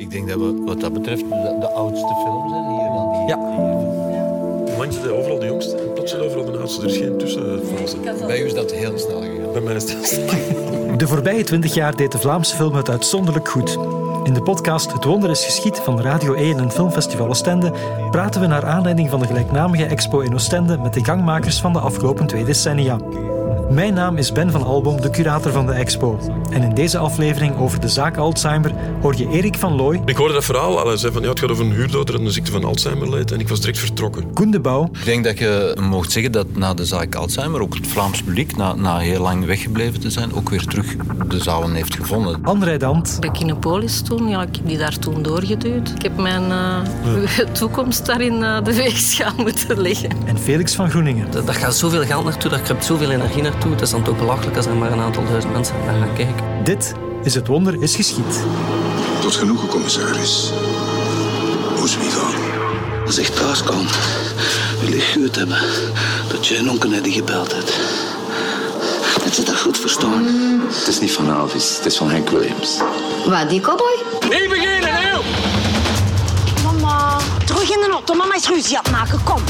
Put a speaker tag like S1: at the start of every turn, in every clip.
S1: Ik denk dat we wat dat betreft de, de oudste film zijn hier dan die.
S2: Ja. Langs de overal de jongste en plots overal de oudste. Er is geen tussenfase.
S1: Bij u is dat heel snel gegaan.
S2: Bij mij is dat
S3: De voorbije twintig jaar deed de Vlaamse film het uitzonderlijk goed. In de podcast Het Wonder is Geschied van Radio 1 en Filmfestival Oostende praten we naar aanleiding van de gelijknamige expo in Oostende met de gangmakers van de afgelopen twee decennia. Mijn naam is Ben van Albom, de curator van de expo. En in deze aflevering over de zaak Alzheimer hoor je Erik van Looy,
S2: Ik hoorde dat verhaal. Hij zei van, ja, het gaat over een huurdoder en de ziekte van Alzheimer leed. En ik was direct vertrokken.
S3: Koen de Bouw,
S1: Ik denk dat je mocht zeggen dat na de zaak Alzheimer ook het Vlaams publiek, na, na heel lang weggebleven te zijn, ook weer terug de zalen heeft gevonden.
S3: Anne Rijdant,
S4: Bij Kinepolis toen, ja, ik heb die daar toen doorgeduwd. Ik heb mijn eh, toekomst daar in eh, de weegschaal moeten leggen.
S3: en Felix van Groeningen.
S5: Dat gaat zoveel geld naartoe, daar kruipt zoveel energie naartoe. Het is dan toch belachelijk als er maar een aantal duizend mensen naar gaan kijken.
S3: Dit is Het Wonder is Geschied.
S6: Tot genoegen, commissaris. Hoe is het gaan?
S7: Als ik thuis kan, wil ik goed hebben dat jij een onkel die gebeld hebt. Dat je dat goed verstaan.
S6: Het is niet van Elvis, het is van Hank Williams.
S8: Wat, die cowboy?
S9: Mama, terug in de auto. Mama is ruzie aan het maken. Kom.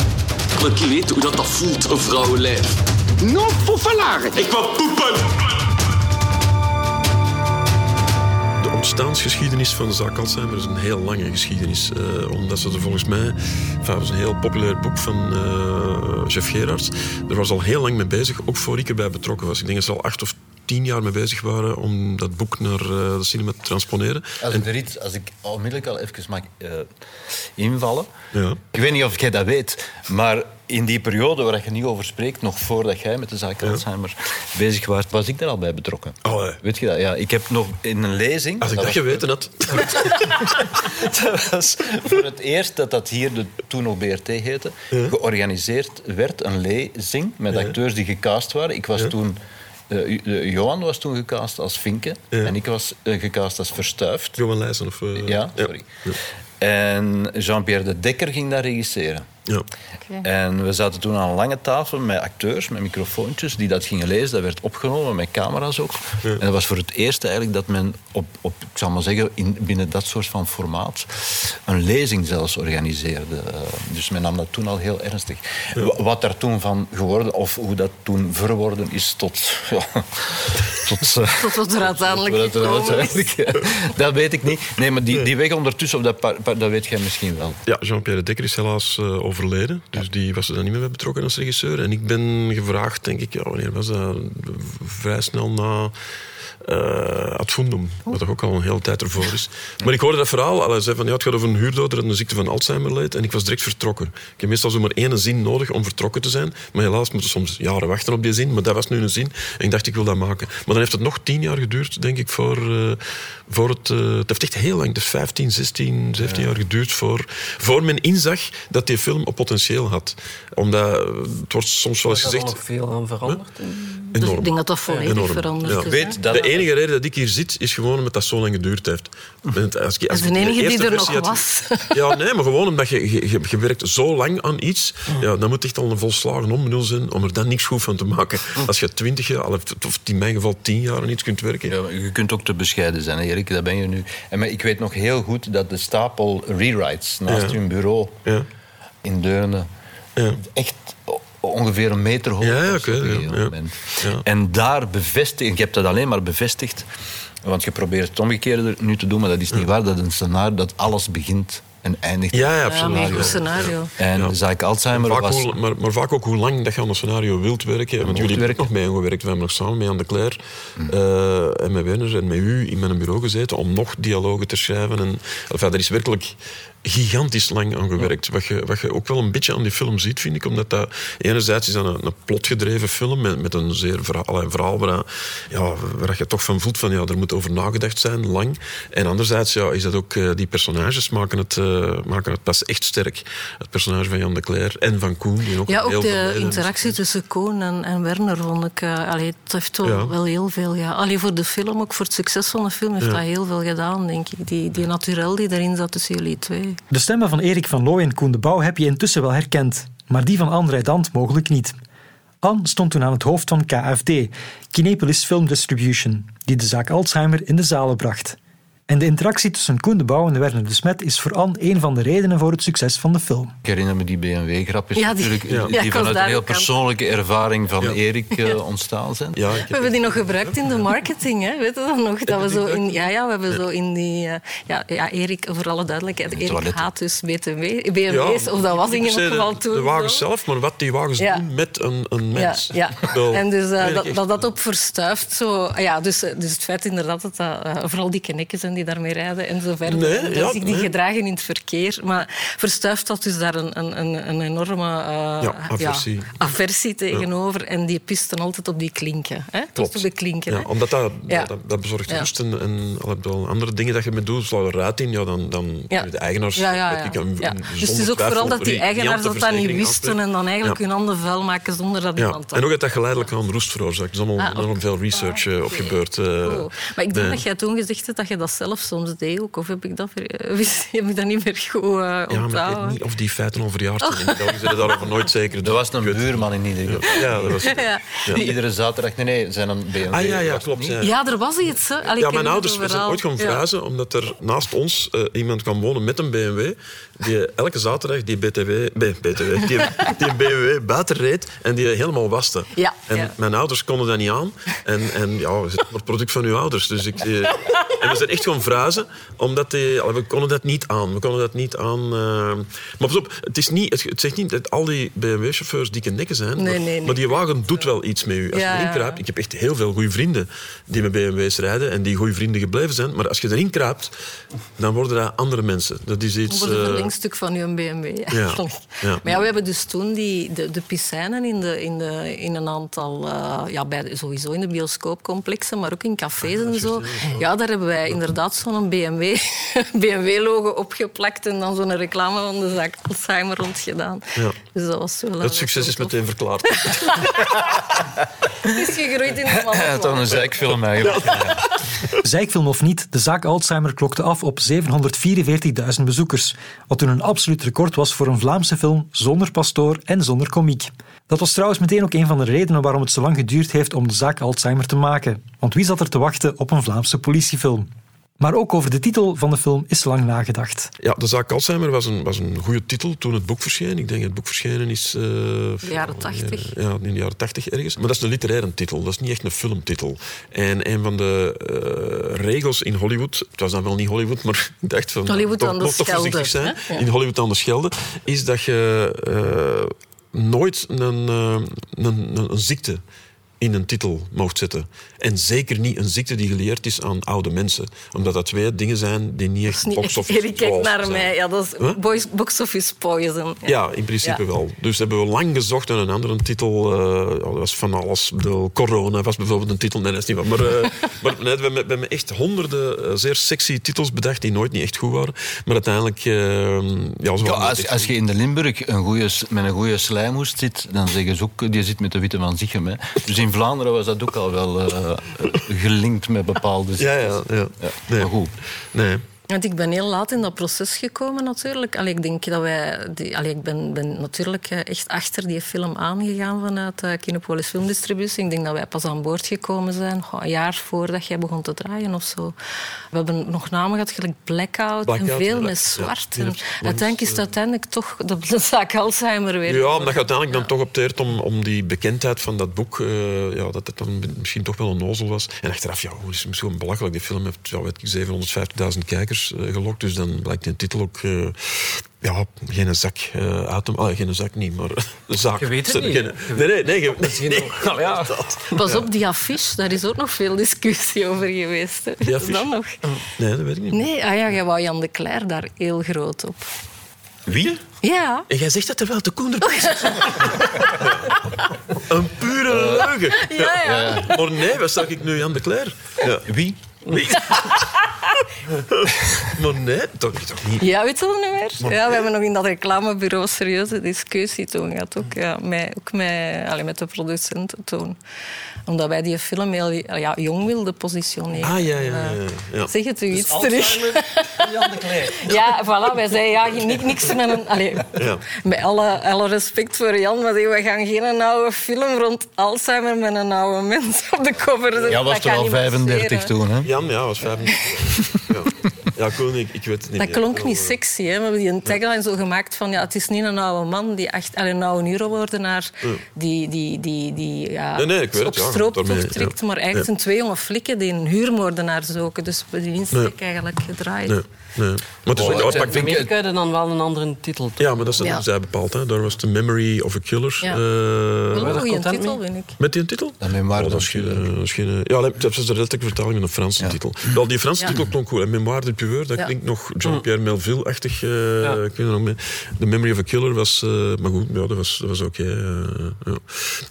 S7: Dat je weet hoe dat, dat voelt, een vrouwenlijf.
S6: No poefelaren.
S7: Ik wil poepen!
S2: De ontstaansgeschiedenis van de zaak Alzheimer is een heel lange geschiedenis. eh, omdat ze er volgens mij... Enfin, het is een heel populair boek van eh Jeff Gerards. Er was al heel lang mee bezig, ook voor ik erbij betrokken was. Ik denk dat ze al acht of tien jaar mee bezig waren om dat boek naar eh, de cinema te transponeren.
S1: Als ik, er iets, als ik onmiddellijk al even mag eh, invallen.
S2: Ja.
S1: Ik weet niet of jij dat weet, maar in die periode waar je niet over spreekt, nog voordat jij met de zaak Alzheimer bezig was, was ik daar al bij betrokken.
S2: Allee.
S1: Weet je dat? Ja, ik heb nog in een lezing...
S2: Als ik dat,
S1: was-
S2: geweten had...
S1: Dat was voor het eerst dat dat hier, de, toen nog BRT heette, georganiseerd werd. Een lezing met acteurs die gecast waren. Ik was toen... eh, eh, Johan was toen gecast als Vinke en ik was eh, gecast als Verstuift.
S2: Johan Leijsen of... eh,
S1: Ja, sorry. En Jean-Pierre de Dekker ging daar regisseren.
S2: Ja.
S1: En we zaten toen aan een lange tafel met acteurs, met microfoontjes, die dat gingen lezen. Dat werd opgenomen, met camera's ook. En dat was voor het eerst eigenlijk dat men op, op ik zal maar zeggen, in, binnen dat soort van formaat een lezing zelfs organiseerde. Eh, Dus men nam dat toen al heel ernstig. Wa- Wat daar toen van geworden, of hoe dat toen verworden is tot... Ja, tot eh,
S4: Tot wat er uiteindelijk
S1: wat er uiteindelijk- dat weet ik niet. Nee, maar die, die weg ondertussen, op dat, dat weet jij misschien wel.
S2: Ja, Jean-Pierre de Dekker is helaas eh, overleden. Dus die was er dan niet meer bij betrokken als regisseur. En ik ben gevraagd, denk ik, ja, wanneer was dat? Vrij snel na eh Ad Fundum. Wat toch ook al een hele tijd ervoor is. Maar ik hoorde dat verhaal. Hij zei van, ja, het gaat over een huurdoder en de ziekte van Alzheimer leed. En ik was direct vertrokken. Ik heb meestal zomaar één zin nodig om vertrokken te zijn. Maar helaas moeten soms jaren wachten op die zin. Maar dat was nu een zin. En ik dacht, ik wil dat maken. Maar dan heeft het nog tien jaar geduurd, denk ik, voor, eh, voor het... eh, het heeft echt heel lang, dus 15, 16, 17 jaar geduurd voor, voor men inzag dat die film een potentieel had. Omdat, het wordt soms wel eens
S5: Is er
S2: gezegd...
S5: nog veel aan veranderd?
S4: Dus
S2: Enorm.
S4: ik denk dat dat volledig
S2: Enorm.
S4: veranderd
S2: Ja.
S4: is.
S1: Weet dat
S2: De enige reden dat ik hier zit, is gewoon omdat dat zo lang geduurd heeft. Als ik, als
S4: Dat is de enige die er nog
S2: had-
S4: was.
S2: Ja, nee, maar gewoon omdat je, je, je, je werkt zo lang aan iets, ja, dan moet echt al een volslagen onbenul zijn om er dan niks goed van te maken. Als je twintig jaar, of in mijn geval tien jaar aan iets kunt werken.
S1: Ja, je kunt ook te bescheiden zijn, Erik, dat ben je nu. En maar ik weet nog heel goed dat de stapel rewrites naast
S2: Ja.
S1: hun bureau
S2: Ja.
S1: in Deurne
S2: Ja.
S1: echt ongeveer een meter hoog
S2: Ja,
S1: op een
S2: ja,
S1: gegeven moment. En daar bevestigd, ik heb dat alleen maar bevestigd, want je probeert het omgekeerde nu te doen, maar dat is niet waar, dat een scenario dat alles begint en eindigt.
S2: Ja, ja,
S4: Ja,
S2: absoluut.
S4: een
S2: Ja.
S4: goed scenario.
S1: En
S2: Ja.
S1: zaak Alzheimer
S2: Vaak
S1: was...
S2: hoe- maar, maar vaak ook hoe lang dat je aan een scenario wilt werken. Want jullie hebben
S1: werken.
S2: ook nog mee gewerkt. We hebben nog samen met Anne de Cler eh, en met Werner en met u in mijn bureau gezeten om nog dialogen te schrijven. En, enfin, er is werkelijk gigantisch lang aan gewerkt. Wat, je, wat je ook wel een beetje aan die film ziet, vind ik. Omdat dat enerzijds is dat een, een plotgedreven film met, met een zeer verhaal, een verhaal waar, ja, waar je toch van voelt van ja, er moet over nagedacht zijn, lang. En anderzijds ja, is dat ook, eh, die personages maken het, eh, maken het pas echt sterk. Het personage van Jan de Cler en van Koen. Die ook
S4: Ja, ook de interactie tussen Koen en, en Werner vond ik... eh, allee, het heeft wel,
S2: Ja.
S4: wel heel veel... Ja. Allee, voor de film, ook voor het succes van de film, heeft
S2: Ja.
S4: dat heel veel gedaan, denk ik. Die, die naturel die erin zat tussen jullie twee.
S3: De stemmen van Erik van Looy en Koen de Bouw heb je intussen wel herkend, maar die van Anne Rijdant mogelijk niet. Anne stond toen aan het hoofd van KFD, Kinepolis Film Distribution, die de zaak Alzheimer in de zalen bracht. En de interactie tussen Koen de Bouw en Werner de Smet is voor Anne een van de redenen voor het succes van de film.
S1: Ik herinner me die BMW-grapjes
S4: Ja, die-
S1: natuurlijk,
S4: ja.
S1: die vanuit een heel persoonlijke ervaring van Erik eh, ontstaan zijn.
S4: We
S2: heb
S4: hebben die nog gebruikt in de marketing, hè? weet je dat nog? Dat we zo in, ja, ja, we hebben zo in die... eh, ja, ja, Erik, voor alle duidelijkheid, Erik
S1: toiletten.
S4: haat dus BTW, BMW's, of dat was in ieder geval toen
S2: De wagens
S4: zo.
S2: zelf, maar wat die wagens
S4: Ja.
S2: doen met een, een mens.
S4: ja. En dus eh, dat, dat dat op verstuift. Zo, ah ja, dus, dus het feit inderdaad dat dat vooral die knekken zijn die daarmee rijden en zo verder.
S2: Nee, ja,
S4: zich die
S2: nee.
S4: gedragen in het verkeer. Maar verstuift dat dus daar een, een, een, een enorme eh,
S2: Ja, aversie.
S4: aversie tegenover. En die pisten altijd op die klinken. Hè?
S2: Klopt.
S4: Op de klinken. Hè?
S2: omdat dat, dat, dat bezorgt rust en, al andere dingen dat je met doet, sla er ruit in, ja, dan, dan de eigenaars...
S4: Ja, ja,
S2: weet
S4: ja.
S2: ik, een-
S4: Ja. Dus het is ook vooral dat die eigenaars dat dat niet wisten en dan eigenlijk hun handen vuil maken zonder dat iemand dat...
S2: En ook dat dat geleidelijk aan roest veroorzaakt. Er is allemaal
S4: Ah,
S2: veel research eh, op gebeurd. eh,
S4: Oh. Maar ik denk dat jij toen gezegd hebt dat je dat zelf soms deed ook. Of heb ik dat, ver- eh, heb ik dat niet meer goed uh,
S2: Ja, maar ik weet
S4: onthouden?
S2: niet of die feiten al verjaard
S4: Oh.
S2: zijn. In België zijn daarover nooit zeker.
S1: Er was een buurman in ieder geval.
S2: Ja, dat was...
S4: Ja.
S1: Die iedere zaterdag, nee, nee, zijn een BMW.
S2: Ah ja, ja, klopt. Ja.
S4: Ja, er was iets. Hè. Allee,
S2: Ja, mijn ouders we zijn ooit gaan
S4: Ja.
S2: verhuizen omdat er naast ons eh, iemand kwam wonen met een BMW die elke zaterdag die BTW, B- BTW die, die BMW buiten reed en die helemaal waste.
S4: Ja,
S2: En
S4: ja.
S2: mijn ouders konden dat niet aan. En, en ja, het product van uw ouders. Dus ik, eh, en we zijn echt gaan verhuizen omdat die, we konden dat niet aan. We konden dat niet aan. eh. maar pas op, het, is niet, het, het zegt niet dat al die BMW-chauffeurs dikke nekken zijn.
S4: Nee,
S2: maar,
S4: nee,
S2: maar die wagen doet wel iets met u. Als
S4: Ja,
S2: je erin
S4: ja.
S2: kruipt, ik heb echt heel veel goede vrienden die met BMW's rijden en die goede vrienden gebleven zijn. Maar als je erin kruipt, dan worden dat andere mensen. Dat is iets...
S4: Wordt een
S2: eh,
S4: verlengstuk van uw BMW. eigenlijk.
S2: ja.
S4: Maar ja, we hebben dus toen die, de, de piscijnen in, de, in, de, in een aantal... eh, ja, bij sowieso in de bioscoopcomplexen, maar ook in cafés en zo. Ja, daar hebben wij inderdaad zo'n BMW, BMW-logo opgeplakt en dan zo'n reclame van de zaak Alzheimer rondgedaan.
S2: Ja.
S4: Dus dat was wel...
S2: het succes is meteen verklaard.
S4: Het is gegroeid in de
S1: Ja,
S4: mannenplan.
S1: toch een zeikfilm eigenlijk.
S3: Zijkfilm of niet, de zaak Alzheimer klokte af op 744.000 bezoekers, wat toen een absoluut record was voor een Vlaamse film zonder pastoor en zonder komiek. Dat was trouwens meteen ook een van de redenen waarom het zo lang geduurd heeft om de zaak Alzheimer te maken. Want wie zat er te wachten op een Vlaamse politiefilm? Maar ook over de titel van de film is lang nagedacht.
S2: Ja, De zaak Alzheimer was een, was een goede titel toen het boek verscheen. Ik denk dat het boek verschenen is... eh,
S4: De jaren tachtig.
S2: Ja, in de jaren tachtig ergens. Maar dat is een literaire titel, dat is niet echt een filmtitel. En een van de eh, regels in Hollywood, het was dan wel niet Hollywood, maar ik dacht van...
S4: Hollywood
S2: toch,
S4: aan de
S2: toch, toch
S4: Schelde,
S2: voorzichtig zijn.
S4: Ja.
S2: In Hollywood aan de Schelde, is dat je eh, nooit een, een, een, een ziekte in een titel mocht zetten. En zeker niet een ziekte die geleerd is aan oude mensen. Omdat dat twee dingen zijn die niet echt box-office
S4: Erik kijkt naar
S2: zijn.
S4: mij. Ja, dat is
S2: Huh?
S4: box-office poison.
S2: Ja, in principe
S4: Ja.
S2: wel. Dus hebben we lang gezocht naar een andere titel. eh, dat was van alles. Bedoel, Corona was bijvoorbeeld een titel. Nee, dat is niet waar. Maar, eh, maar nee, we, hebben, we hebben echt honderden eh, zeer sexy titels bedacht die nooit niet echt goed waren. Maar uiteindelijk... ja,
S1: Ja, als, als je in de Limburg een goeie, met een goede slijmhoest zit, dan zeggen ze ook, die zit met de witte van Zichem. Hè. Dus in Vlaanderen was dat ook al wel eh, gelinkt met bepaalde
S2: Ja, ja, ja. Nee.
S1: Maar goed.
S2: Nee.
S4: Want ik ben heel laat in dat proces gekomen natuurlijk. Allee, ik denk dat wij... Die, allee, ik ben, ben natuurlijk eh, echt achter die film aangegaan vanuit uh, Kinopolis Filmdistributie. Ik denk dat wij pas aan boord gekomen zijn een jaar voordat jij begon te draaien of zo. We hebben nog namen gehad, gelijk Blackout,
S2: Blackout,
S4: en veel met zwart.
S2: Ja,
S4: en uiteindelijk is het uiteindelijk toch de, de zaak Alzheimer weer.
S2: Ja, omdat je uiteindelijk dan toch opteert om, om die bekendheid van dat boek, eh, ja, dat het dan misschien toch wel een nozel was. En achteraf, ja, hoe is het misschien belachelijk. Die film heeft, ja, weet ik, 750.000 kijkers eh, gelokt, dus dan blijkt die titel ook... eh, ja, geen zak uh, uit hem. Ah, geen zak niet, maar een zaak.
S3: Je weet het niet.
S2: Geen, nee, nee, nee. Je,
S3: Misschien
S2: nee,
S3: nog. Ja.
S4: Pas op, die affiche, daar is ook nog veel discussie over geweest. Hè.
S2: Die
S4: Is dat
S2: affiche?
S4: nog?
S2: Nee, dat weet ik niet.
S4: Nee, ah ja, jij wou Jan de Cler daar heel groot op.
S2: Wie?
S4: Ja.
S2: En jij zegt dat terwijl de Koen erbij zit. Een pure leugen.
S4: Ja, ja.
S2: Maar nee, wat zag ik nu Jan de Cler? Ja.
S1: Wie?
S2: Wie? maar nee, toch, toch niet.
S4: Ja, weet je dat niet meer? Ja, we hebben nog in dat reclamebureau een serieuze discussie toen gehad. Ook, ja, met, ook met, allee, met de producenten toen. Omdat wij die film heel ja, jong wilden positioneren.
S2: Ah, ja, ja, ja. ja.
S4: Zeg het u
S3: Dus
S4: iets terug?
S3: Jan de.
S4: Ja, voilà, wij zeiden ja, ni- niks met een... Allee,
S2: Ja.
S4: Met alle, alle respect voor Jan, maar we gaan geen oude film rond Alzheimer met een oude mens op de cover zetten.
S1: Ja, was toch al
S4: niet
S1: 35
S4: passeren.
S1: toen, hè?
S2: Jan, ja, was 25. ja. Ja, ik, ik weet het niet
S4: Dat
S2: meer.
S4: klonk niet
S2: Eh,
S4: sexy. Hè? We hebben die een tagline zo gemaakt van... Ja, het is niet een oude man, die echt, een oude huurmoordenaar... die, die, die, die ja,
S2: Nee, nee, ik weet
S4: op
S2: het, ja,
S4: trekt.
S2: ja.
S4: Maar eigenlijk
S2: Ja.
S4: zijn twee jonge flikken die een huurmoordenaar zoeken. Dus we die insteek eigenlijk gedraaid.
S2: Nee, nee. Maar het is
S1: Oh,
S2: ja,
S5: Amerika had dan wel een andere titel.
S2: ja, maar dat is
S4: Ja.
S2: hebben zij bepaald. Hè. Daar was de Memory of a Killer.
S4: Ja.
S2: eh,
S4: Wel een goede titel,
S5: mee?
S4: vind ik.
S2: met die titel?
S1: De Memoire
S2: Oh, dat is geen, eh, ja, dat is de letterlijke vertaling van een Franse titel. Wel, die Franse
S4: Ja.
S2: titel klonk goed. En Memoire dat klinkt nog Jean-Pierre Melville-achtig. eh,
S5: Ja.
S2: ik weet nog. The Memory of a Killer was... eh, maar goed, ja, dat was, dat was oké. eh, ja.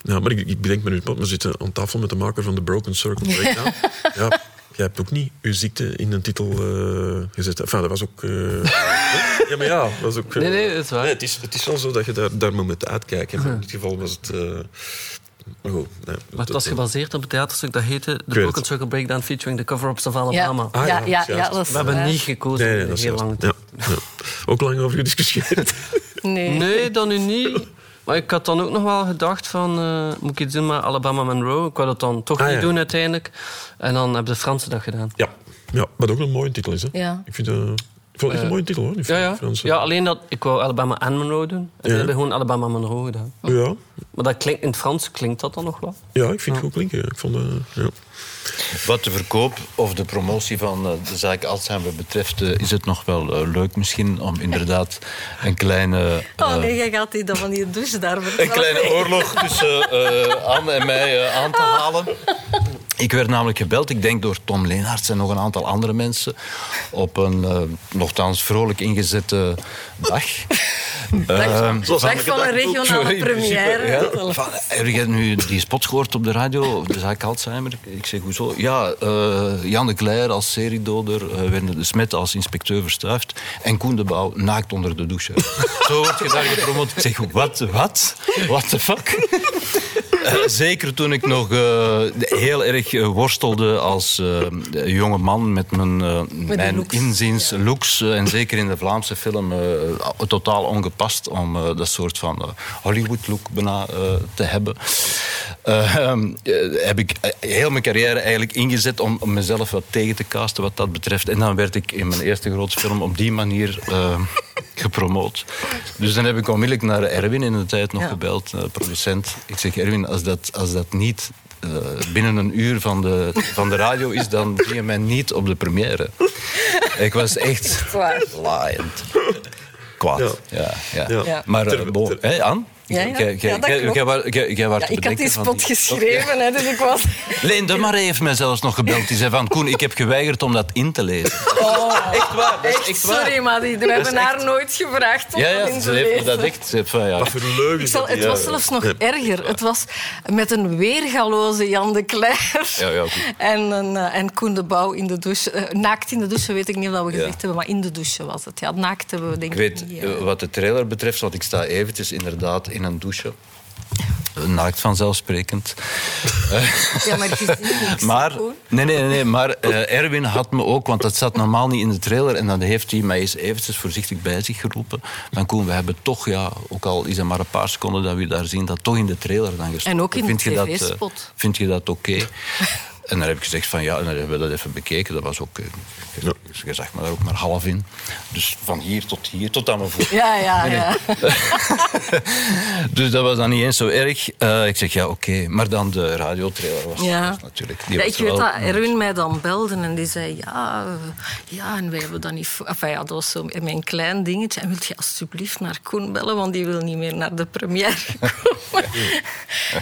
S2: ja, maar ik, ik bedenk me nu, we zitten aan tafel met de maker van The Broken Circle Breakdown. ja. Jij hebt ook niet uw ziekte in een titel gezet. Enfin, dat was ook... ja, maar ja, dat was ook...
S5: Nee, nee, dat is waar.
S2: nee, het, is, het is wel zo dat je daar, daar moet uitkijken. In dit geval was het... eh, maar goed, nee,
S5: Maar het was gebaseerd op een theaterstuk dat heette The Broken
S2: het.
S5: Circle Breakdown featuring the cover-ups of
S4: Ja,
S5: Alabama.
S2: Ah,
S4: ja,
S2: ja,
S4: ja, ja, dat is
S5: We hebben
S4: waar.
S5: niet gekozen
S2: Nee, nee,
S5: voor
S2: dat is
S5: heel lang.
S2: Ja, ja. Ook lang over gediscussieerd.
S4: Nee.
S5: Nee, dan nu niet. Maar ik had dan ook nog wel gedacht van... eh, moet ik iets doen met Alabama Monroe? Ik wou dat dan toch
S2: Ah,
S5: niet
S2: ja.
S5: doen uiteindelijk. En dan hebben de Fransen dat gedaan.
S2: ja. ja, wat ook een mooie titel is. Hè?
S4: Ja.
S2: Ik vind, eh, vond het echt een mooie titel hoor. Die
S5: Ja, ja.
S2: Franse.
S5: ja, alleen dat... Ik wou Alabama en Monroe doen. En ze hebben gewoon Alabama Monroe gedaan.
S2: ja,
S5: Maar dat klinkt, in het Frans klinkt dat dan nog wel.
S2: ja, ik vind het goed klinken. Ik vond, eh, ja.
S1: Wat de verkoop of de promotie van eh, de zaak Alzheimer betreft, eh, is het nog wel eh, leuk misschien om inderdaad een kleine...
S4: Oh
S1: eh,
S4: nee, jij gaat die dan van die douche daar
S1: een kleine oorlog tussen eh, Anne en mij eh, aan te halen. Ik werd namelijk gebeld, ik denk door Tom Leenaerts en nog een aantal andere mensen, op een eh, nogthans vrolijk ingezette dag. Ehm,
S4: Zeg van een regionale première.
S1: ja. Van, heb je nu die spot gehoord op de radio, de zaak Alzheimer? Ik zeg, hoezo? Ja, eh, Jan de Kleijer als seriedoder, uh, Wende de Smet als inspecteur verstuift en Koen de Bouw naakt onder de douche. Zo wordt je daar gepromoot. Ik zeg, wat? Wat? What the fuck? Zeker toen ik nog heel erg eh, worstelde als eh, jonge man met mijn, eh, mijn
S4: looks.
S1: inziens looks. eh, en zeker in de Vlaamse film totaal ongepast om dat soort van Hollywood-look bijna te hebben. Eh, ehm, eh, heb ik heel mijn carrière eigenlijk ingezet om, om mezelf wat tegen te casten wat dat betreft. En dan werd ik in mijn eerste grote film op die manier gepromoot. Dus dan heb ik onmiddellijk naar Erwin in de tijd nog
S4: Ja.
S1: gebeld, producent. Ik zeg, Erwin, als dat, als dat niet eh, binnen een uur van de, van de radio is, dan breng je mij niet op de première. Ik was echt laaiend. Kwaad. Ja. Ja,
S2: Ja.
S4: Ja.
S1: Maar, uh, hè, Anne?
S4: Ja, ja. Dat ik had die
S1: van
S4: spot geschreven, hè, dus ik was...
S1: Leen de Marais heeft mij zelfs nog gebeld. Die zei van, Koen, ik heb geweigerd om dat in te lezen. echt waar, dat is
S4: Echt,
S1: echt waar.
S4: sorry, maar die, we hebben haar nooit gevraagd om
S1: Ja,
S4: dat
S1: ja,
S4: in
S1: ze
S4: te
S1: heeft me
S4: lezen.
S1: dat echt... Ze heeft van, ja,
S2: Wat voor leugen.
S4: Ik zal, het was zelfs nog erger. Het was met een weergaloze Jan de Kleijer
S1: Ja, ja, goed.
S4: en, een, eh, en Koen de Bouw in de douche. Eh, naakt in de douche weet ik niet of dat we
S1: Ja.
S4: gezegd hebben, maar in de douche was het. Ja, naakt hebben we denk
S1: Ik
S4: ik
S1: weet,
S4: niet.
S1: eh. wat de trailer betreft, want ik sta eventjes inderdaad in een douche. Naakt vanzelfsprekend.
S4: Ja, maar het is niks.
S1: Maar, nee, nee, nee, maar eh, Erwin had me ook, want dat zat normaal niet in de trailer, en dan heeft hij mij eens eventjes voorzichtig bij zich geroepen. Van Koen, we hebben toch, ja, ook al is het maar een paar seconden dat we daar zien, dat toch in de trailer dan gestopt.
S4: En ook in de
S1: Vind je dat, eh,
S4: TV-spot.
S1: Vind je dat oké? En dan heb ik gezegd van ja, en dan hebben we dat even bekeken. Dat was ook, eh, je, zag me daar ook maar half in. Dus van hier tot hier, tot aan mijn voet.
S4: Ja, ja, ja.
S1: Dus dat was dan niet eens zo erg. Eh, ik zeg ja, oké. Maar dan de radiotrailer was,
S4: Ja.
S1: was natuurlijk... die
S4: Ja,
S1: was
S4: ik weet dat Erwin mij dan belde en die zei ja, eh, ja en wij hebben dat niet... Enfin, ja, dat was zo mijn klein dingetje. En wilt je alsjeblieft naar Koen bellen, want die wil niet meer naar de première komen.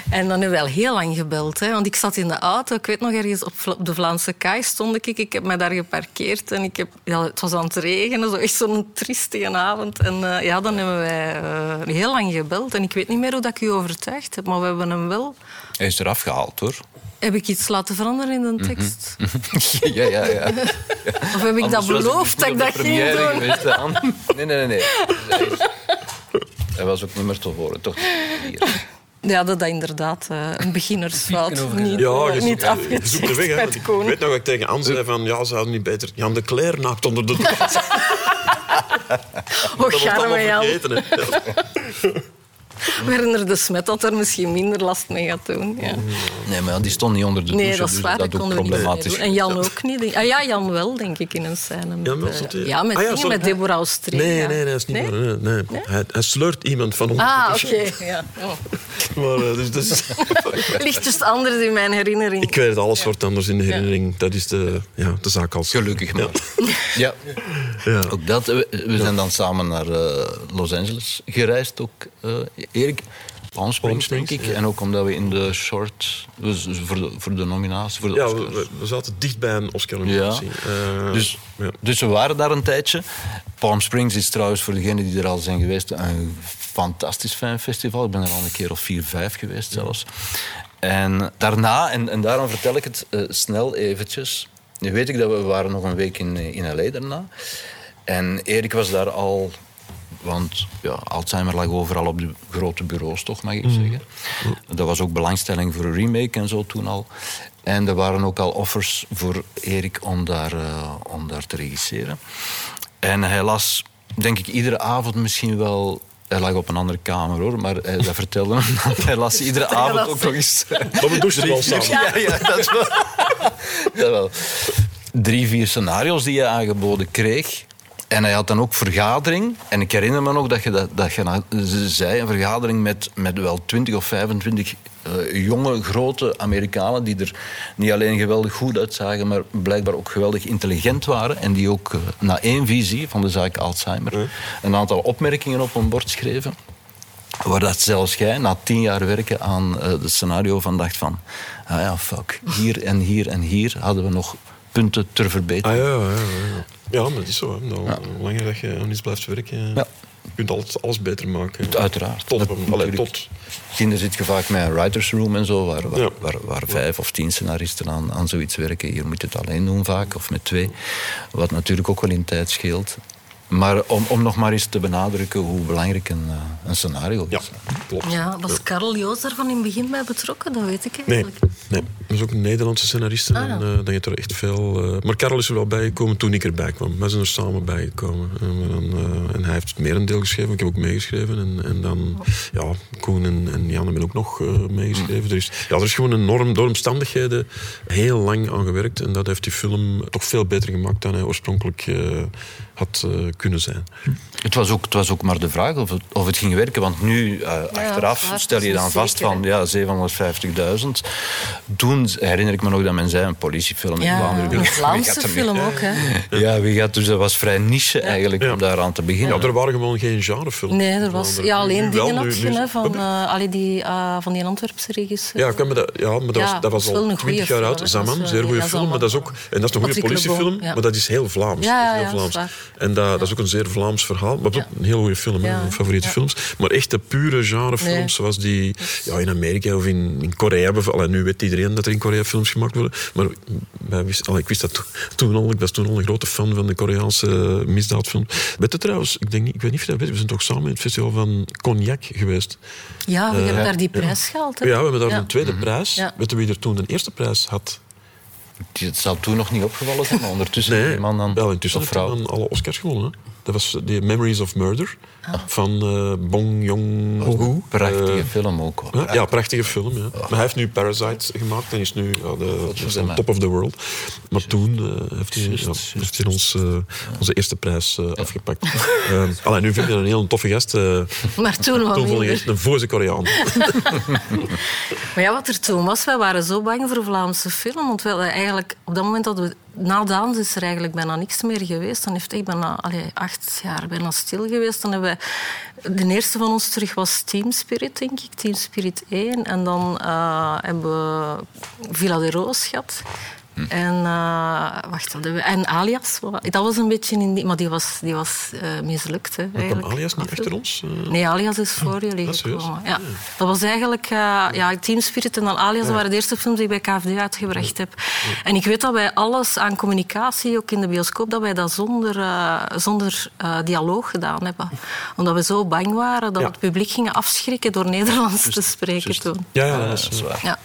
S4: En dan hebben we wel heel lang gebeld, hè, want ik zat in de auto. Ik weet nog ergens op, de Vlaamse kaai stond ik. Ik heb mij daar geparkeerd en ik heb, ja, het was aan het regenen, zo echt zo'n triestige avond. En eh, ja, dan hebben wij eh, heel lang gebeld. En ik weet niet meer hoe dat ik u overtuigd heb, maar we hebben hem wel...
S1: Hij is eraf gehaald, hoor.
S4: Heb ik iets laten veranderen in de tekst?
S1: ja, ja, ja.
S4: Of heb ik
S1: Anders
S4: dat beloofd dat ik dat ging doen?
S1: Geweest, nee, nee, nee. nee. Hij, was ook niet meer te horen, toch? Hier.
S4: Ja, dat is inderdaad eh, een beginnersfout. Niet,
S2: Ja, je
S4: niet
S2: zoekt, je zoekt de weg. Hè, ik weet nog dat ik tegen Anne zei van... Ja, zou het niet beter... Jan de Cler naakt onder de douche.
S4: Oh,
S2: Dat allemaal
S4: charme Werner de Smet dat er misschien minder last mee gaat doen. Ja.
S1: Nee, maar die stond niet onder de douche.
S4: Nee, dat is
S1: dus
S4: waar, dat
S1: ook
S4: niet
S1: problematisch.
S4: doen. En Jan ook niet. Ah ja, Jan wel, denk ik, in een scène. Met,
S2: Jan wel,
S4: eh,
S2: hij-
S4: ja, met,
S2: Ah ja,
S4: dingen,
S2: sorry.
S4: met Deborah Austree.
S2: Nee, nee, nee, dat is niet
S4: Nee?
S2: waar. Nee, nee. Hij, hij sleurt iemand van ons.
S4: Ah, oké. Ja. Oh.
S2: Maar, eh, dus, dus,
S4: Lichtjes anders in mijn herinnering.
S2: ik weet alles wordt anders in de herinnering. Dat is de, ja, de zaak als...
S1: Gelukkig maar. Ja.
S2: Ja.
S1: Ook dat. We, we zijn dan samen naar eh, Los Angeles gereisd, ook eh, Erik. Palm Springs, denk ik.
S2: ja.
S1: En ook omdat we in de short... Dus voor, de, voor de nominatie, voor de
S2: Ja, we, zaten dicht bij een Oscar-nominatie. Eh,
S1: Dus,
S2: ja.
S1: dus we waren daar een tijdje. Palm Springs is trouwens voor degenen die er al zijn geweest een fantastisch fijn festival. Ik ben er al een keer of vier, vijf geweest zelfs. En daarna, en, en daarom vertel ik het eh, snel eventjes. Nu weet ik dat we, we waren nog een week in, eh, in L.A. daarna. En Erik was daar al... Want ja, Alzheimer lag overal op de grote bureaus, toch, mag ik zeggen. Dat was ook belangstelling voor een remake en zo toen al. En er waren ook al offers voor Erik om daar, eh, om daar te regisseren. En hij las, denk ik, iedere avond misschien wel... Hij lag op een andere kamer, hoor, maar hij, dat vertelde hem. dat Hij las iedere avond ook nog eens...
S2: We douchten wel samen.
S1: Ja, ja, dat wel. dat wel. Drie, vier scenario's die je aangeboden kreeg. En hij had dan ook vergadering. En ik herinner me nog dat je, dat, dat je zei, een vergadering met, met wel 20 of 25 eh, jonge, grote Amerikanen die er niet alleen geweldig goed uitzagen, maar blijkbaar ook geweldig intelligent waren. En die ook eh, na één visie van de zaak Alzheimer een aantal opmerkingen op een bord schreven. Waar dat zelfs jij na tien jaar werken aan eh het scenario van dacht van... Ah ja, fuck. Hier en hier en hier hadden we nog punten ter
S2: Ah
S1: verbetering.
S2: ja, ja, ja. ja. Ja, maar dat is zo. Hè. Nou, Hoe langer dat je aan iets blijft werken,
S1: Ja.
S2: je kunt alles, alles beter maken.
S1: Uiteraard.
S2: Tot,
S1: Dat-
S2: allee, tot.
S1: Hier zit je vaak met een writers room en zo, waar, waar,
S2: Ja.
S1: waar, waar vijf of tien scenaristen aan, aan zoiets werken. Hier moet je het alleen doen vaak, of met twee. Wat natuurlijk ook wel in tijd scheelt. Maar om, om nog maar eens te benadrukken hoe belangrijk een, eh, een scenario
S2: Ja,
S1: is.
S2: klopt.
S4: Ja, was Karel Joos daar van in het begin bij betrokken? Dat weet ik
S2: Nee,
S4: eigenlijk.
S2: nee, dat is ook een Nederlandse scenariste.
S4: Ah.
S2: En, eh, dan je er echt veel... eh, maar Karel is er wel bijgekomen toen ik erbij kwam. Wij zijn er samen bijgekomen. En, dan, eh, en hij heeft het merendeel geschreven. Ik heb ook meegeschreven. En, en dan... Ja, Koen en, en Jan hebben ook nog eh, meegeschreven. Er is, ja, er is gewoon enorm door omstandigheden heel lang aan gewerkt. En dat heeft die film toch veel beter gemaakt dan hij oorspronkelijk eh, had kunnen zijn.
S1: Het was, ook, het was ook maar de vraag of het, of het ging werken. Want nu, achteraf, stel je dan vast
S4: zeker,
S1: van ja, 750.000. Toen herinner ik me nog dat men zei, een politiefilm in
S4: Ja,
S1: Vlaanderen.
S4: een Vlaamse film ook, hè?
S1: Ja, wie gaat, dus dat was vrij niche eigenlijk
S2: Ja.
S1: om daaraan te beginnen.
S2: Ja, er waren gewoon geen genrefilms.
S4: Nee, er was ja, alleen dingen van, eh, allee, die, eh, van die Antwerpse regisseur.
S2: Ja, ik kan me dat, ja, maar dat,
S4: Ja,
S2: was, dat was al twintig jaar oud. Zaman, zeer goede
S4: ja,
S2: film. Maar dat is ook, en dat is een goede politiefilm, maar dat is heel Vlaams.
S4: Ja,
S2: Dat is
S4: ja,
S2: heel Vlaams. En dat, dat is ook een zeer Vlaams verhaal. Maar ook een heel goede film, mijn favoriete films. Maar echt de pure genrefilms, zoals die ja, in Amerika of in, in Korea. bijvoorbeeld. Allee, nu weet iedereen dat er in Korea films gemaakt worden. Maar wij wist, allee, ik wist dat to- toen al. Ik was toen al een grote fan van de Koreaanse misdaadfilms. Weet je trouwens, ik, denk, niet- ik weet niet of je dat weet, we zijn toch samen in het festival van Cognac geweest.
S4: Ja, we
S2: Eh,
S4: hebben daar die prijs gehaald. Hè?
S2: Ja, we hebben daar
S4: Ja.
S2: een tweede prijs.
S4: Ja.
S2: Weet je wie er toen de eerste prijs had?
S1: Het zal toen nog niet opgevallen zijn, maar ondertussen
S2: Nee,
S1: die man dan...
S2: wel intussen dan alle Oscars gewonnen. Hè? Dat was de Memories of Murder
S4: Ah.
S2: van eh Bong Joon-ho.
S1: Prachtige
S2: Eh,
S1: film ook. hoor.
S2: Ja, ja, prachtige film. Ja. Maar hij heeft nu Parasite gemaakt en is nu de, dat is
S1: mij.
S2: on top of the world. Maar toen eh, heeft hij,
S1: Juist,
S2: ja,
S1: juist.
S2: heeft hij ons, eh, onze eerste prijs eh, afgepakt. Uh, allee, nu vind je een heel toffe gast.
S4: Maar toen wat
S2: toen vond ik echt een voze Koreaan.
S4: Maar ja, wat er toen was, wij waren zo bang voor Vlaamse film. Want we hadden eigenlijk, op dat moment hadden we... Na Daans is er eigenlijk bijna niks meer geweest. Dan heeft ik bijna allee, acht jaar bijna stil geweest. Dan hebben wij... De eerste van ons terug was Team Spirit, denk ik. Team Spirit 1. En dan eh, hebben we Villa de Roos gehad. En, eh, wacht, we, en Alias, dat was een beetje in die... Maar die was, die was eh, mislukt, hè,
S2: kwam. Alias niet achter ons? Eh,
S4: Nee, Alias is voor jullie
S2: dat is serieus?
S4: gekomen. Ja. Dat was eigenlijk eh, ja, Team Spirit en dan Alias waren de eerste films die ik bij KFD uitgebracht heb. En ik weet dat wij alles aan communicatie, ook in de bioscoop, dat wij dat zonder, eh, zonder eh, dialoog gedaan hebben. Omdat we zo bang waren dat
S2: Ja.
S4: we het publiek gingen afschrikken door Nederlands te spreken toen.
S2: ja, ja,
S1: Ja,
S2: dat is,
S1: dat is waar.
S4: Ja.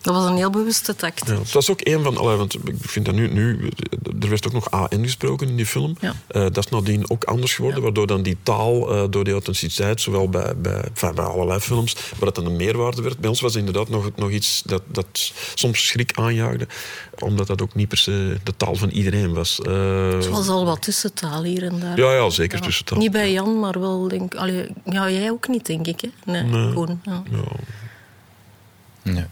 S4: Dat was een heel bewuste tact.
S2: Ja, het was ook een van... Allee, want ik vind dat nu, nu... Er werd ook nog AN gesproken in die film.
S4: Ja.
S2: Eh, dat is nadien ook anders geworden, waardoor dan die taal, eh, door die authenticiteit, zowel bij, bij, enfin, bij allerlei films, waar dat dan een meerwaarde werd. Bij ons was het inderdaad nog, nog iets dat, dat soms schrik aanjaagde, omdat dat ook niet per se de taal van iedereen was. Eh,
S4: Het was al wat tussentaal hier en daar.
S2: ja, ja, zeker tussentaal.
S4: Niet bij Jan, maar wel denk allee, Ja, jij ook niet, denk ik. Hè? Nee,
S2: Nee.
S4: Koen, ja.
S2: Ja,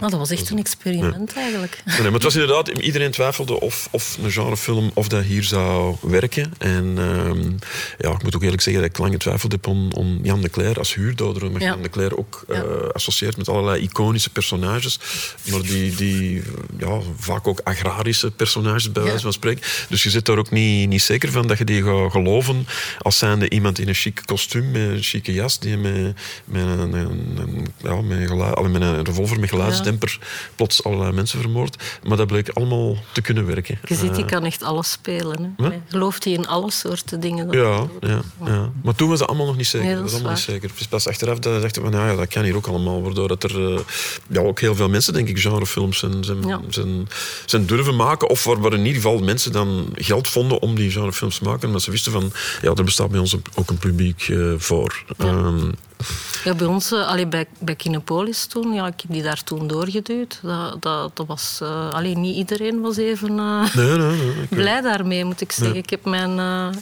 S4: Maar dat was echt een experiment eigenlijk.
S2: Nee, maar het was inderdaad, iedereen twijfelde of, of een genrefilm of dat hier zou werken. En ehm, ja, ik moet ook eerlijk zeggen dat ik lang getwijfeld heb om, om Jan de Cler als huurdoder, omdat
S4: Ja.
S2: Jan de Cler ook eh, associeert met allerlei iconische personages, maar die, die ja, vaak ook agrarische personages bij wijze van spreken. Dus je zit daar ook niet, niet zeker van dat je die gaat geloven als zijnde iemand in een chic kostuum met een chique jas die met, met, een, een- een- ja, met, met een revolver met geluidsdemper plots allerlei mensen vermoordt. Maar dat bleek allemaal te kunnen werken.
S4: Je ziet, die
S2: Eh,
S4: kan echt alles spelen. Hè?
S2: Huh?
S4: Gelooft hij in alle soorten dingen.
S2: ja, ja, ja. Maar toen was dat allemaal nog niet zeker.
S4: Nee,
S2: dat
S4: dat
S2: was allemaal niet zeker. Is pas achteraf dat je dacht van, nou ja, dat kan hier ook allemaal. Waardoor dat er eh, ja, ook heel veel mensen, denk ik, genrefilms zijn, zijn,
S4: Ja.
S2: zijn, zijn durven maken. Of waar, waar in ieder geval mensen dan geld vonden om die genrefilms te maken. Omdat ze wisten van, ja, er bestaat bij ons ook een publiek eh, voor. Ehm,
S4: Ja, bij ons, allee, bij, bij Kinepolis toen, ja, ik heb die daar toen doorgeduwd. Dat, dat, dat was, eh, allee, niet iedereen was even eh,
S2: nee, nee, nee. ik-
S4: blij daarmee, moet ik zeggen. Ik heb mijn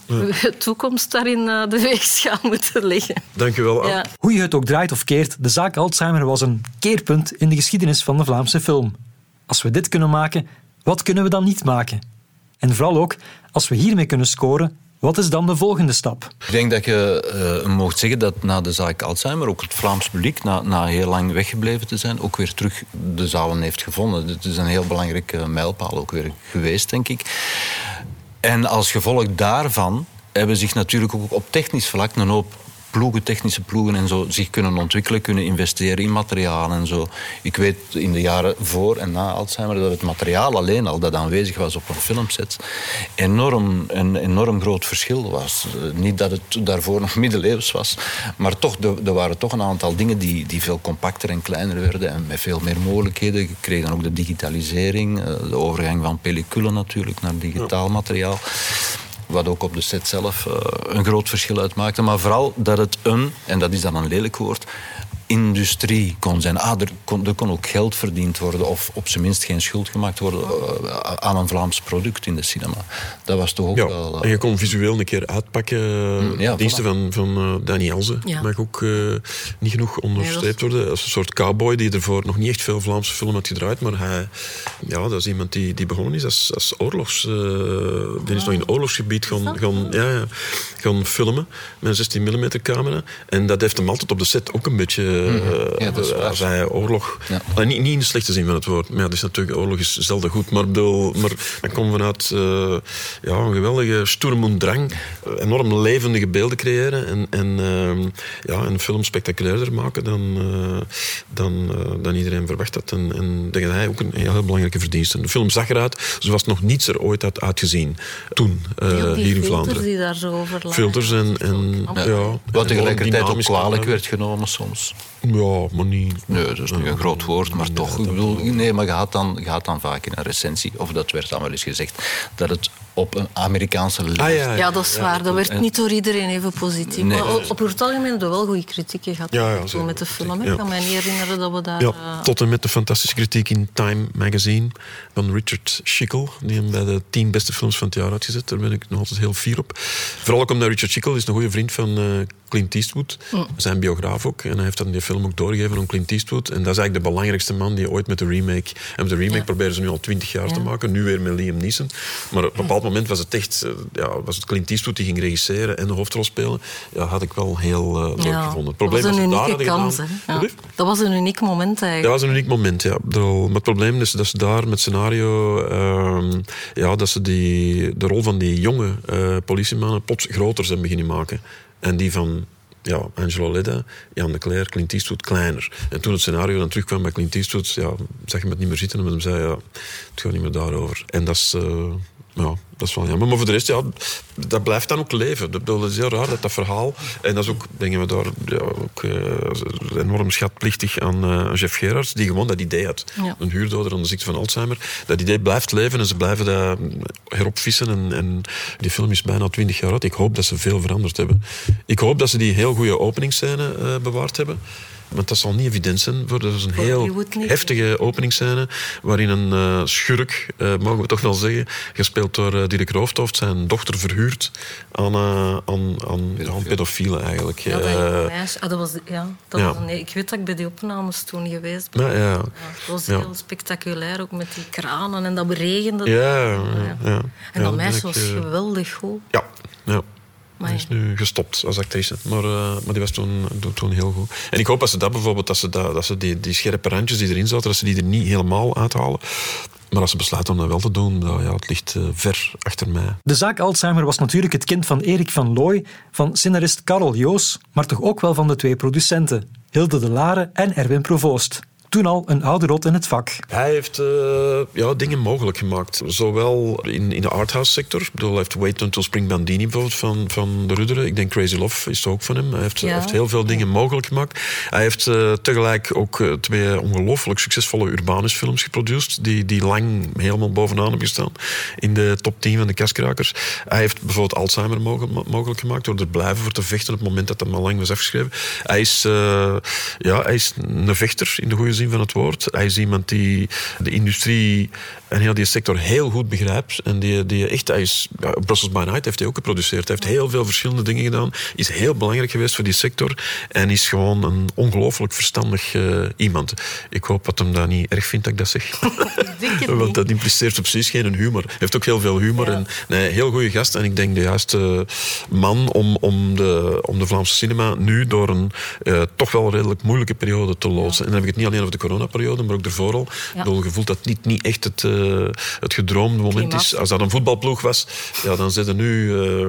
S4: eh, toekomst daarin eh, de weegschaal moeten leggen.
S2: Dank je wel.
S4: Ja.
S3: Hoe je het ook draait of keert, de zaak Alzheimer was een keerpunt in de geschiedenis van de Vlaamse film. Als we dit kunnen maken, wat kunnen we dan niet maken? En vooral ook, als we hiermee kunnen scoren, wat is dan de volgende stap?
S1: Ik denk dat je eh mocht zeggen dat na de zaak Alzheimer ook het Vlaams publiek, na, na heel lang weggebleven te zijn, ook weer terug de zalen heeft gevonden. Dit is een heel belangrijke mijlpaal ook weer geweest, denk ik. En als gevolg daarvan hebben zich natuurlijk ook op technisch vlak een hoop ploegen, technische ploegen en zo, zich kunnen ontwikkelen, kunnen investeren in materiaal en zo. Ik weet in de jaren voor en na Alzheimer dat het materiaal alleen al dat aanwezig was op een filmset enorm, een enorm groot verschil was. Eh, Niet dat het daarvoor nog middeleeuws was, maar toch, er waren toch een aantal dingen die, die veel compacter en kleiner werden en met veel meer mogelijkheden. Je kreeg dan ook de digitalisering, eh, de overgang van pellicule natuurlijk naar digitaal materiaal. Wat ook op de set zelf eh, een groot verschil uitmaakte. Maar vooral dat het een, en dat is dan een lelijk woord, industrie kon zijn. Ah, er, kon, er kon ook geld verdiend worden, of op zijn minst geen schuld gemaakt worden eh, aan een Vlaams product in de cinema. Dat was toch ook
S2: Ja,
S1: wel. eh,
S2: en je kon visueel een keer uitpakken.
S1: Mm, ja,
S2: diensten
S1: voilà.
S2: van, van eh, Danny Elze
S4: Ja.
S2: mag ook eh, niet genoeg onderstreept worden. Als een soort cowboy die ervoor nog niet echt veel Vlaamse film had gedraaid. Maar hij, ja, dat is iemand die, die begonnen is als, als oorlogs... eh, die is nog in oorlogsgebied gaan, gaan, ja, ja, gaan filmen met een 16 mm camera. En dat heeft hem altijd op de set ook een beetje... eh,
S1: Ja, dat is waar.
S2: als hij oorlog...
S1: Ja.
S2: Allee, niet, niet in de slechte zin van het woord. Maar ja, is natuurlijk, oorlog is zelden goed. Maar, bedoel, maar dat komt vanuit eh, ja, een geweldige sturm und drang. Enorm levendige beelden creëren. En, en ehm, ja, een film spectaculairder maken dan, eh, dan, dan iedereen verwacht had. En, en dat hij ook een heel belangrijke verdienste. De film zag eruit zoals nog niets er ooit had uitgezien. Toen, eh, hier in
S4: filters
S2: Vlaanderen.
S4: die daar zo over lagen.
S2: Filters en... en
S4: Ja.
S2: ja,
S1: wat tegelijkertijd ook kwalijk werd genomen soms.
S2: Ja, maar niet...
S1: Nee, dat is niet een groot woord, maar toch. Ik bedoel, nee, maar je had, dan, je had dan vaak in een recensie, of dat werd dan wel eens gezegd, dat het op een Amerikaanse lijst...
S2: Ah, ja,
S4: Ja, dat is waar. Dat werd
S1: En-
S4: niet door iedereen even positief.
S1: Nee.
S4: maar op, het algemeen hebben we wel goede kritieken gehad.
S2: Ja, ja,
S4: zo met de film. Ik kan me niet herinneren dat we daar...
S2: Ja,
S4: eh,
S2: tot en met de fantastische kritiek in Time magazine van Richard Schickel, die hem bij de tien beste films van het jaar had gezet. Daar ben ik nog altijd heel fier op. Vooral ook omdat Richard Schickel is een goede vriend van eh, Clint Eastwood, zijn biograaf ook. En hij heeft dan die film ook doorgegeven aan Clint Eastwood. En dat is eigenlijk de belangrijkste man die ooit met de remake... En met de remake
S4: Ja.
S2: proberen ze nu al twintig jaar te maken, nu weer met Liam Neeson. Maar op een bepaald moment was het echt... eh, Ja, was het Clint Eastwood die ging regisseren en de hoofdrol spelen. Ja, had ik wel heel eh, leuk
S4: ja,
S2: gevonden. Het probleem
S4: dat was een unieke
S2: daar hadden
S4: kans. Ja. Dat was een uniek moment eigenlijk.
S2: dat was een uniek moment, ja. Maar het probleem is dat ze daar met scenario... ehm, ja, dat ze die, de rol van die jonge eh politiemannen plots groter zijn beginnen maken. En die van ja, Angelo Leda, Jan de Cler, Clint Eastwood kleiner. En toen het scenario dan terugkwam bij Clint Eastwood... Ja, zag je me het niet meer zitten en met hem zei... Ja, het gaat niet meer daarover. En dat is... ja, dat is wel jammer. Maar voor de rest, ja, dat blijft dan ook leven. Dat, is heel raar, dat, dat verhaal. En dat is ook, denken we daar, ja, ook uh, enorm schatplichtig aan uh, Jeff Gerards, die gewoon dat idee had.
S4: Ja.
S2: Een huurdoder aan de ziekte van Alzheimer. Dat idee blijft leven en ze blijven dat heropvissen. En, en die film is bijna twintig jaar oud. Ik hoop dat ze veel veranderd hebben. Ik hoop dat ze die heel goede openingsscène uh, bewaard hebben. Want dat zal niet evident zijn. Voor, dat is een heel heftige openingsscène. Waarin een uh, schurk, uh, mogen we toch wel zeggen. gespeeld door uh, Dirk Roofdhoofd. zijn dochter verhuurt aan, aan, aan, aan pedofielen eigenlijk.
S4: Ja, dat, meisje, ah, dat was, ja, dat ja. was nee, ik weet dat ik bij die opnames toen geweest ben.
S2: Ja, ja.
S4: ja het was heel spectaculair, ook met die kranen en dat beregende.
S2: Ja, ja,
S4: En dat meisje was geweldig goed.
S2: Ja, ja. Hij is nu gestopt als actrice. Maar, uh, maar die was toen, toen heel goed. En ik hoop dat ze dat bijvoorbeeld, dat ze, dat, dat ze die, die scherpe randjes die erin zaten, dat ze die er niet helemaal uithalen. Maar als ze besluiten om dat wel te doen, dan, ja, het ligt uh, ver achter mij.
S3: De zaak Alzheimer was natuurlijk het kind van Erik van Looy, van scenarist Karel Joos, maar toch ook wel van de twee producenten, Hilde de Lare en Erwin Provoost toen al een oude rot in het vak.
S2: Hij heeft uh, ja, dingen mogelijk gemaakt. Zowel in, in de arthouse sector. Ik bedoel, hij heeft Wait Until Spring Bandini bijvoorbeeld van, van de Rudderen. Ik denk Crazy Love is ook van hem. Hij heeft,
S4: ja.
S2: heeft heel veel dingen mogelijk gemaakt. Hij heeft uh, tegelijk ook uh, twee ongelooflijk succesvolle Urbanus-films geproduceerd. Die, die lang helemaal bovenaan hebben gestaan. In de top 10 van de kaskrakers. Hij heeft bijvoorbeeld Alzheimer mogelijk, mogelijk gemaakt. Door er blijven voor te vechten op het moment dat dat al lang was afgeschreven. Hij is, ja, hij is een vechter in de goede zin van het woord. Hij is iemand die de industrie en heel die sector heel goed begrijpt. En die, die echt, hij is, ja, Brussels by Night heeft hij ook geproduceerd. Hij heeft heel veel verschillende dingen gedaan. Is heel belangrijk geweest voor die sector. En is gewoon een ongelooflijk verstandig uh, iemand. Ik hoop dat hem dat niet erg vindt dat ik dat zeg. Want dat impliceert precies geen humor. Hij heeft ook heel veel humor. Ja. En, nee, heel goede gast. En ik denk de juiste man om, om, de, om de Vlaamse cinema nu door een uh, toch wel redelijk moeilijke periode te loodsen. En dan heb ik het niet alleen over de coronaperiode, maar ook ervoor al. Ik gevoel dat niet, niet echt het, uh, het gedroomde moment Klimaat. is. Als dat een voetbalploeg was, ja, dan zitten nu uh,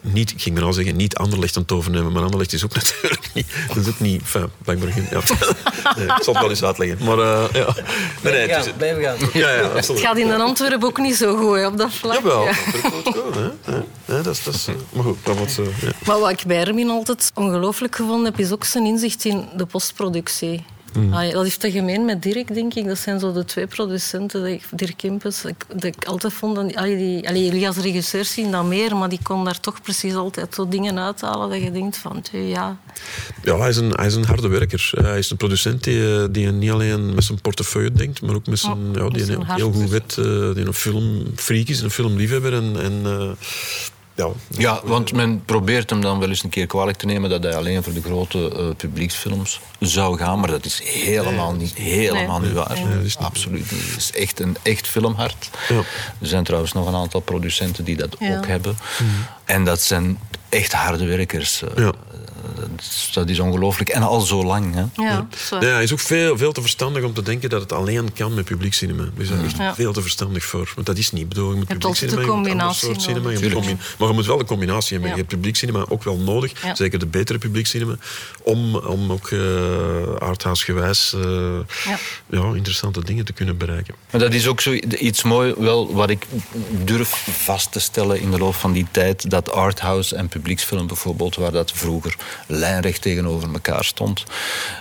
S2: niet, ik ging maar nou zeggen, niet Anderlecht aan het overnemen. Maar Anderlecht is ook natuurlijk niet, dat is ook niet, enfin, blijkbaar geen, ja. nee, ik zal het wel eens uitleggen. Maar uh, ja.
S5: Nee, nee, het gaan.
S2: Ja, ja,
S4: het gaat in Antwerpen ook niet zo goed hè, op dat vlak.
S2: Jawel, ja. dat goed, hè. Nee, dat is, dat is, maar goed, dat wordt zo. Ja.
S4: Maar wat ik bij Erwin altijd ongelooflijk gevonden heb, is ook zijn inzicht in de postproductie. Mm. Allee, dat heeft dat gemeen met Dirk, denk ik. Dat zijn zo de twee producenten, Dirk Kempes, dat ik altijd vond... Dat, allee, die, allee, jullie als regisseurs zien dat meer, maar die kon daar toch precies altijd zo dingen uithalen dat je denkt van, ja...
S2: Ja, hij is, een, hij is een harde werker. Hij is een producent die, die niet alleen met zijn portefeuille denkt, maar ook met zijn...
S4: Oh,
S2: ja, die een heel goed weet, uh, die een filmfreak is, een filmliefhebber en... en uh, ja,
S1: Ja, want men probeert hem dan wel eens een keer kwalijk te nemen dat hij alleen voor de grote uh, publieksfilms zou gaan, maar dat is helemaal niet, helemaal
S4: Nee.
S1: niet waar.
S2: Nee, dat is niet
S1: Absoluut niet. Het is echt een echt filmhart.
S2: Ja.
S1: Er zijn trouwens nog een aantal producenten die dat
S4: Ja.
S1: ook hebben. En dat zijn echt harde werkers. eh.
S2: Ja.
S1: Dat is, dat is ongelooflijk. En al zo lang. Hè.
S4: Ja,
S2: hij is ook veel, veel te verstandig om te denken dat het alleen kan met publiekcinema. Daar is echt
S4: Ja.
S2: veel te verstandig voor. Want dat is niet. Ik bedoel, je moet
S4: hebt
S2: publiekcinema,
S4: altijd
S2: je
S4: de
S2: ander soort
S4: combinatie
S2: cinema, je moet
S1: nodig.
S2: combi- maar je moet wel een combinatie hebben.
S4: Ja.
S2: Je hebt publiekcinema ook wel nodig,
S4: Ja.
S2: zeker de betere publiekcinema, om, om ook uh, arthouse-gewijs uh,
S4: Ja.
S2: ja, interessante dingen te kunnen bereiken.
S1: Maar dat is ook zo iets mooi, wel, wat ik durf vast te stellen in de loop van die tijd. Dat arthouse en publieksfilm bijvoorbeeld, waar dat vroeger lijnrecht tegenover elkaar stond.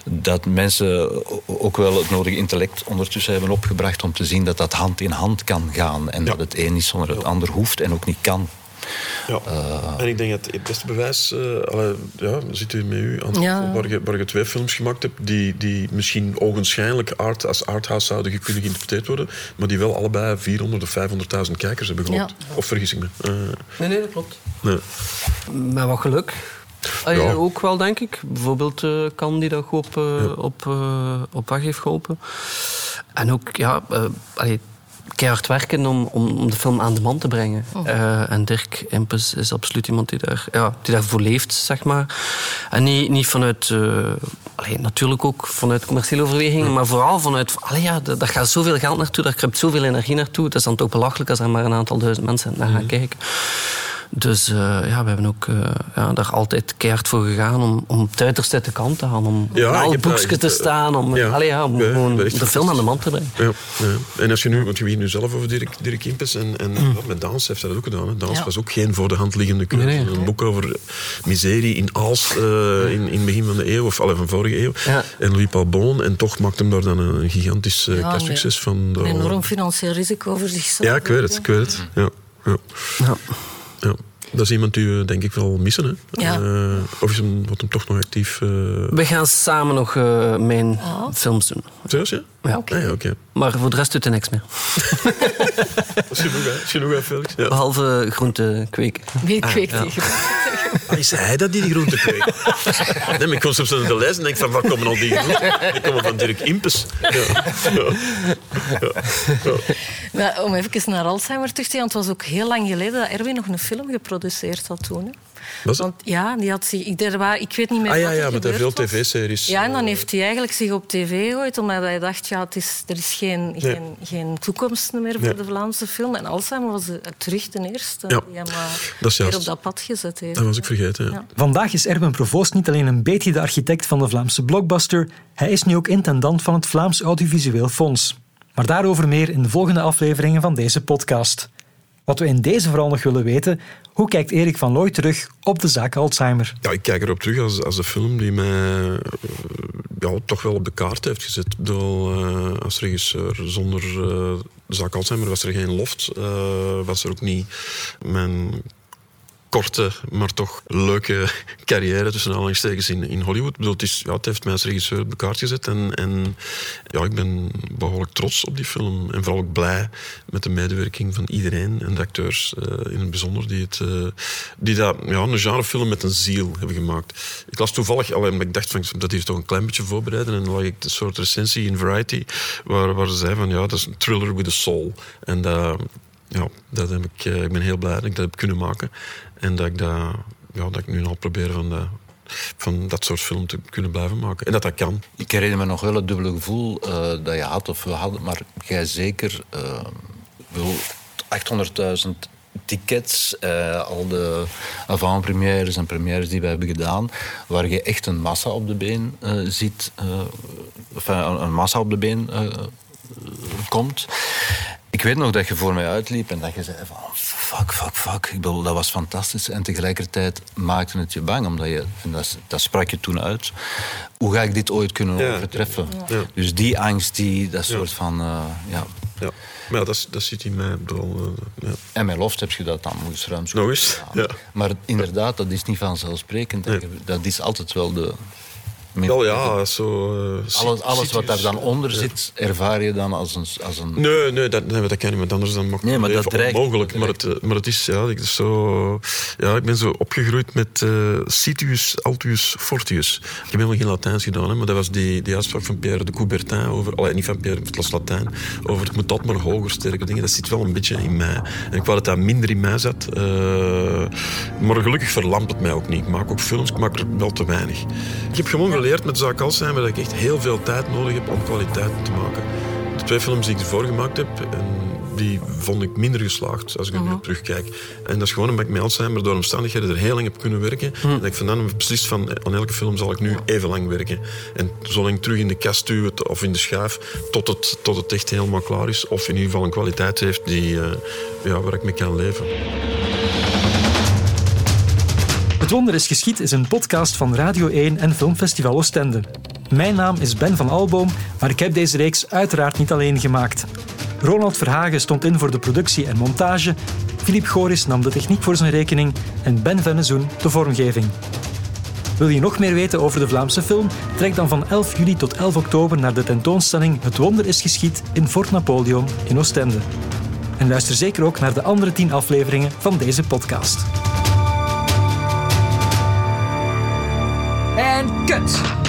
S1: Dat mensen ook wel het nodige intellect ondertussen hebben opgebracht om te zien dat dat hand in hand kan gaan. En
S2: Ja.
S1: dat het een niet zonder het ander hoeft en ook niet kan.
S2: Ja. en ik denk dat het beste bewijs, uh, allee, ja, zit u met u aan
S4: Ja.
S2: waar, je, waar je twee films gemaakt hebt die, die misschien ogenschijnlijk art, als arthouse zouden kunnen geïnterpreteerd worden, maar die wel allebei 400 of 500.000 kijkers hebben gehad.
S4: Ja.
S2: Of vergis ik me? Uh,
S5: Nee, nee, dat klopt.
S2: nee.
S5: Met wat geluk. Ah, ja. Ook wel, denk ik. Bijvoorbeeld uh, Kan die dat goed op, uh,
S2: Ja.
S5: op, uh, op weg heeft geholpen. En ook, ja, uh, allee, keihard werken om, om, om de film aan de man te brengen. Uh, en Dirk Impes is absoluut iemand die, daar, ja, die daarvoor leeft, zeg maar. En niet, niet vanuit... Uh, allee, natuurlijk ook vanuit commerciële overwegingen, maar vooral vanuit... Allee, ja, daar gaat zoveel geld naartoe, daar kruipt zoveel energie naartoe. Het is dan toch belachelijk als er maar een aantal duizend mensen naar gaan kijken. Dus eh, ja, we hebben ook eh, ja, daar altijd keihard voor gegaan om, om het uiterste te kant te gaan. Om
S2: Ja,
S5: op boekjes
S2: echt,
S5: te
S2: eh,
S5: staan. Om,
S2: ja.
S5: allee, ja, om gewoon de film aan de man te brengen.
S2: Ja, ja. En als je nu, want je weet nu zelf over Dirk, Dirk Impes en, en wat met Dans heeft hij dat ook gedaan. Hè. Dans
S4: Ja.
S2: was ook geen voor de hand liggende.
S5: Nee, nee.
S2: Een boek over miserie in Aals eh, in, in het begin van de eeuw, of alle van vorige eeuw.
S5: Ja.
S2: En Louis Paul Boon. En toch maakte hem daar dan een gigantisch uh,
S4: Ja,
S2: succes van.
S4: Een
S2: De,
S4: enorm financieel risico voor zichzelf.
S2: Ja, ik weet het. Ik weet het. Ja, ja.
S5: Ja.
S2: Dat is iemand die we denk ik wel missen. Hè?
S4: Ja.
S2: Eh, of is hem, wordt hem toch nog actief? eh
S5: We gaan samen nog eh, mijn films doen.
S2: Serieus, ja?
S5: Ja.
S2: Ah, ja, oké.
S5: Maar voor de rest doet hij niks meer.
S2: Dat is genoeg, hè? Dat is genoeg, hè, Felix? Ja.
S5: Behalve groente kweken.
S4: Wie kweekt
S5: ja.
S2: Ah, is hij dat die die groente kweekt? nee, maar ik kom soms de lijst en denk van, waar komen al die groenten? Die komen van Dirk Impes. Ja. Ja.
S4: Maar om even naar Alzheimer terug te gaan, het was ook heel lang geleden dat Erwin nog een film geproduceerd had toen.
S2: Was?
S4: Want ja, die had zich, ik, ik weet niet meer
S2: Ah ja,
S4: wat er
S2: ja met veel tv-series.
S4: Ja, en dan heeft hij eigenlijk zich op tv gegooid, omdat hij dacht, ja, het is, er is geen, geen, geen toekomst meer voor
S2: Nee.
S4: de Vlaamse film. En Alzheimer was terug de eerste
S2: Ja,
S4: die hem eh,
S2: dat is
S4: weer
S2: juist.
S4: op dat pad gezet heeft.
S2: Dat was ik vergeten, ja.
S4: Ja.
S3: Vandaag is Erwin Provoost niet alleen een beetje de architect van de Vlaamse blockbuster, hij is nu ook intendant van het Vlaams Audiovisueel Fonds. Maar daarover meer in de volgende afleveringen van deze podcast. Wat we in deze vooral nog willen weten, hoe kijkt Erik van Looy terug op de zaak Alzheimer?
S2: Ja, ik kijk erop terug als, als een film die mij eh, ja, toch wel op de kaart heeft gezet. Bedoel, eh, als regisseur, zonder eh, de zaak Alzheimer was er geen loft. was er ook niet mijn korte, maar toch leuke carrière tussen aanhalingstekens in, in Hollywood. Ik bedoel, het, is, ja, het heeft mij als regisseur op de kaart gezet. En, en ja, ik ben behoorlijk trots op die film. En vooral ook blij met de medewerking van iedereen. En de acteurs eh, in het bijzonder. Die, het, eh, die dat, ja, een genrefilm met een ziel hebben gemaakt. Ik las toevallig, alleen, ik dacht van, dat hier toch een klein beetje voorbereiden. En dan lag ik een soort recensie in Variety. Waar, waar ze zei van, ja, dat is een thriller with a soul. En. Ja, dat heb ik, eh, ik ben heel blij dat ik dat heb kunnen maken. En dat ik, dat, ja, dat ik nu al probeer van, dat- van dat soort film te kunnen blijven maken. En dat dat kan.
S1: Ik herinner me nog wel het dubbele gevoel eh, dat je had, of we hadden, maar jij zeker. eh, ik bedoel, 800.000 tickets, eh, al de avant-premières en premières die we hebben gedaan, waar je echt een massa op de been eh, ziet, eh, enfin, een, een massa op de been eh, komt. Ik weet nog dat je voor mij uitliep en dat je zei van fuck, fuck, fuck. Ik bedoel, dat was fantastisch. En tegelijkertijd maakte het je bang, omdat je, en dat, dat sprak je toen uit, hoe ga ik dit ooit kunnen
S2: Ja.
S1: overtreffen?
S2: Ja.
S1: Dus die angst, die, dat soort van, eh, ja.
S2: Ja. Maar ja, dat, dat zit in mij. ik bedoel, eh, ja.
S1: En met Loft heb je dat dan moest ruimschoots
S2: Nog eens, ja.
S1: Maar inderdaad, dat is niet vanzelfsprekend.
S2: Nee.
S1: Dat is altijd wel de...
S2: Wel ja, zo... eh,
S1: Alles, alles wat daar dan onder
S2: Ja.
S1: zit, ervaar je dan als een... Als een
S2: Nee, nee, dat, nee, dat kan niet. Want anders dan mag
S1: Nee, maar
S2: het
S1: dat dreigt-
S2: onmogelijk.
S1: dat
S2: Maar het, eh, maar het is, ja, ik, zo, ja, ik ben zo opgegroeid met eh Citius Altius Fortius. Ik heb helemaal geen Latijns gedaan, hè, maar dat was die, die uitspraak van Pierre de Coubertin over... Allee, niet van Pierre, het was Latijn. Over het moet dat maar hoger, sterker dingen. Dat zit wel een beetje in mij. En ik wou dat dat minder in mij zat. eh, maar gelukkig verlamt het mij ook niet. Ik maak ook films, ik maak er wel te weinig. Ik heb gewoon geleerd met de zaak Alzheimer dat ik echt heel veel tijd nodig heb om kwaliteit te maken. De twee films die ik ervoor gemaakt heb, en die vond ik minder geslaagd als ik er nu op terugkijk. En dat is gewoon omdat ik met Alzheimer door omstandigheden er heel lang heb kunnen werken. En dat ik van dan beslist van, aan elke film zal ik nu even lang werken. En zolang terug in de kast duwen of in de schuif, tot het, tot het echt helemaal klaar is. Of in ieder geval een kwaliteit heeft die, eh, ja, waar ik mee kan leven.
S3: Het Wonder is Geschied is een podcast van Radio 1 en Filmfestival Oostende. Mijn naam is Ben van Alboom, maar ik heb deze reeks uiteraard niet alleen gemaakt. Ronald Verhagen stond in voor de productie en montage, Filip Goris nam de techniek voor zijn rekening en Ben Vennezoen de vormgeving. Wil je nog meer weten over de Vlaamse film? Trek dan van 11 juli tot 11 oktober naar de tentoonstelling Het Wonder is Geschied in Fort Napoleon in Oostende. En luister zeker ook naar de andere 10 afleveringen van deze podcast. En cut!